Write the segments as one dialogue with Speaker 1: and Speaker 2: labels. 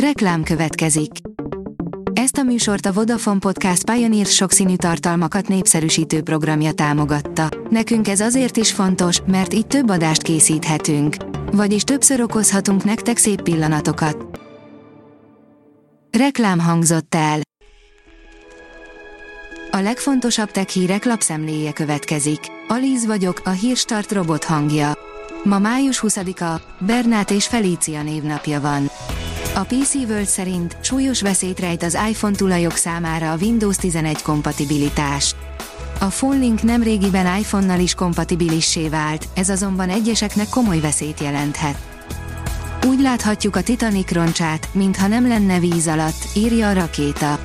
Speaker 1: Reklám következik. Ezt a műsort a Vodafone Podcast Pioneer sokszínű tartalmakat népszerűsítő programja támogatta. Nekünk ez azért is fontos, mert így több adást készíthetünk. Vagyis többször okozhatunk nektek szép pillanatokat. Reklám hangzott el. A legfontosabb tech hírek lapszemléje következik. Alíz vagyok, a hírstart robot hangja. Ma május 20-a, Bernát és Felícia névnapja van. A PC World szerint súlyos veszélyt rejt az iPhone tulajok számára a Windows 11 kompatibilitás. A PhoneLink nemrégiben iPhone-nal is kompatibilissé vált, ez azonban egyeseknek komoly veszélyt jelenthet. Úgy láthatjuk a Titanic roncsát, mintha nem lenne víz alatt, írja a rakéta.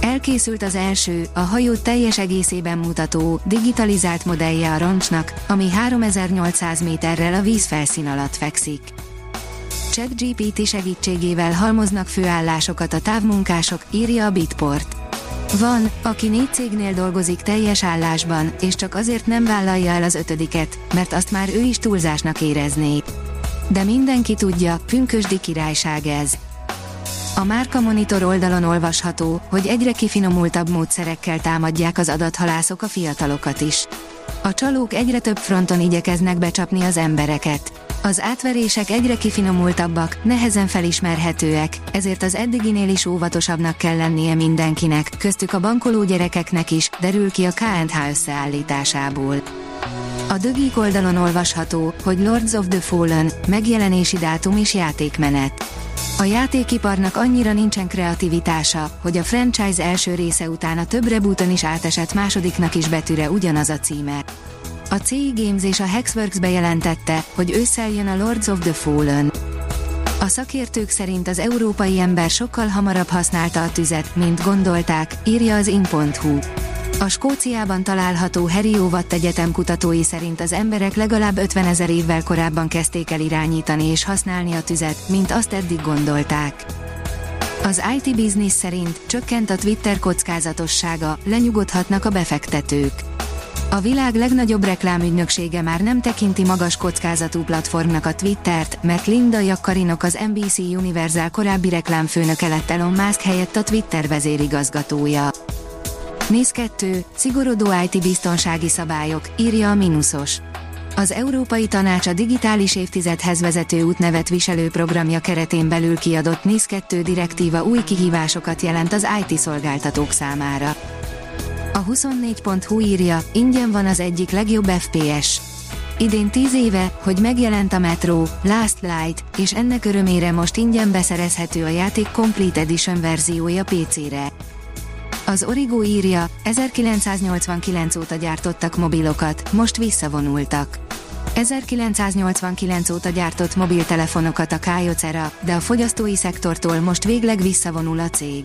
Speaker 1: Elkészült az első, a hajó teljes egészében mutató, digitalizált modellje a roncsnak, ami 3800 méterrel a vízfelszín alatt fekszik. ChatGPT segítségével halmoznak főállásokat a távmunkások, írja a Bitport. Van, aki négy cégnél dolgozik teljes állásban, és csak azért nem vállalja el az ötödiket, mert azt már ő is túlzásnak érezné. De mindenki tudja, pünkösdi királyság ez. A Márka Monitor oldalon olvasható, hogy egyre kifinomultabb módszerekkel támadják az adathalászok a fiatalokat is. A csalók egyre több fronton igyekeznek becsapni az embereket. Az átverések egyre kifinomultabbak, nehezen felismerhetőek, ezért az eddiginél is óvatosabbnak kell lennie mindenkinek, köztük a bankoló gyerekeknek is, derül ki a KNH összeállításából. A dögik oldalon olvasható, hogy Lords of the Fallen, megjelenési dátum és játékmenet. A játékiparnak annyira nincsen kreativitása, hogy a franchise első része után a több rebooton is átesett másodiknak is betűre ugyanaz a címe. A CI Games és a Hexworks bejelentette, hogy ősszel jön a Lords of the Fallen. A szakértők szerint az európai ember sokkal hamarabb használta a tüzet, mint gondolták, írja az in.hu. A Skóciában található Herióvat Egyetem kutatói szerint az emberek legalább 50 ezer évvel korábban kezdték el irányítani és használni a tüzet, mint azt eddig gondolták. Az IT Business szerint csökkent a Twitter kockázatossága, lenyugodhatnak a befektetők. A világ legnagyobb reklámügynöksége már nem tekinti magas kockázatú platformnak a Twittert, mert Linda Jakkarinok az NBC Universal korábbi reklámfőnöke lett Elon Musk helyett a Twitter vezérigazgatója. Néz 2. Szigorodó IT biztonsági szabályok, írja a Minusos. Az Európai Tanács a digitális évtizedhez vezető útnevet viselő programja keretén belül kiadott NIS 2 direktíva új kihívásokat jelent az IT szolgáltatók számára. A 24.hu írja, ingyen van az egyik legjobb FPS. Idén 10 éve, hogy megjelent a Metro, Last Light, és ennek örömére most ingyen beszerezhető a játék Complete Edition verziója PC-re. Az Origo írja, 1989 óta gyártottak mobilokat, most visszavonultak. 1989 óta gyártott mobiltelefonokat a Kyocera, de a fogyasztói szektortól most végleg visszavonul a cég.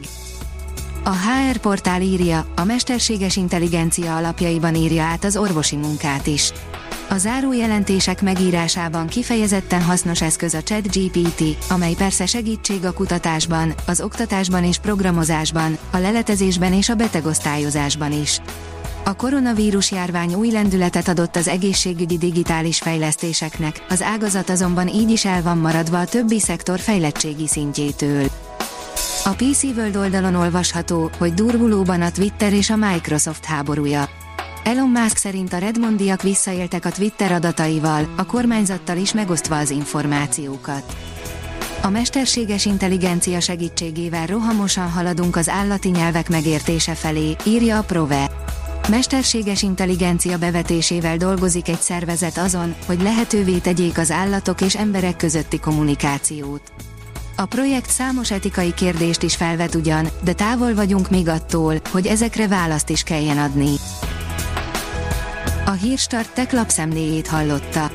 Speaker 1: A HR portál írja, a mesterséges intelligencia alapjaiban írja át az orvosi munkát is. A zárójelentések megírásában kifejezetten hasznos eszköz a ChatGPT, amely persze segítség a kutatásban, az oktatásban és programozásban, a leletezésben és a betegosztályozásban is. A koronavírus járvány új lendületet adott az egészségügyi digitális fejlesztéseknek, az ágazat azonban így is el van maradva a többi szektor fejlettségi szintjétől. A PC World oldalon olvasható, hogy durvulóban a Twitter és a Microsoft háborúja. Elon Musk szerint a Redmondiak visszaéltek a Twitter adataival, a kormányzattal is megosztva az információkat. A mesterséges intelligencia segítségével rohamosan haladunk az állati nyelvek megértése felé, írja a Prove. Mesterséges intelligencia bevetésével dolgozik egy szervezet azon, hogy lehetővé tegyék az állatok és emberek közötti kommunikációt. A projekt számos etikai kérdést is felvet ugyan, de távol vagyunk még attól, hogy ezekre választ is kelljen adni. A Hírstart tech lapszemléjét hallotta.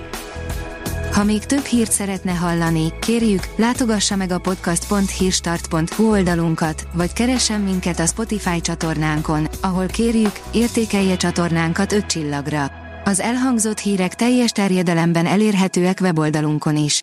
Speaker 1: Ha még több hírt szeretne hallani, kérjük, látogassa meg a podcast.hírstart.hu oldalunkat, vagy keressen minket a Spotify csatornánkon, ahol kérjük, értékelje csatornánkat 5 csillagra. Az elhangzott hírek teljes terjedelemben elérhetőek weboldalunkon is.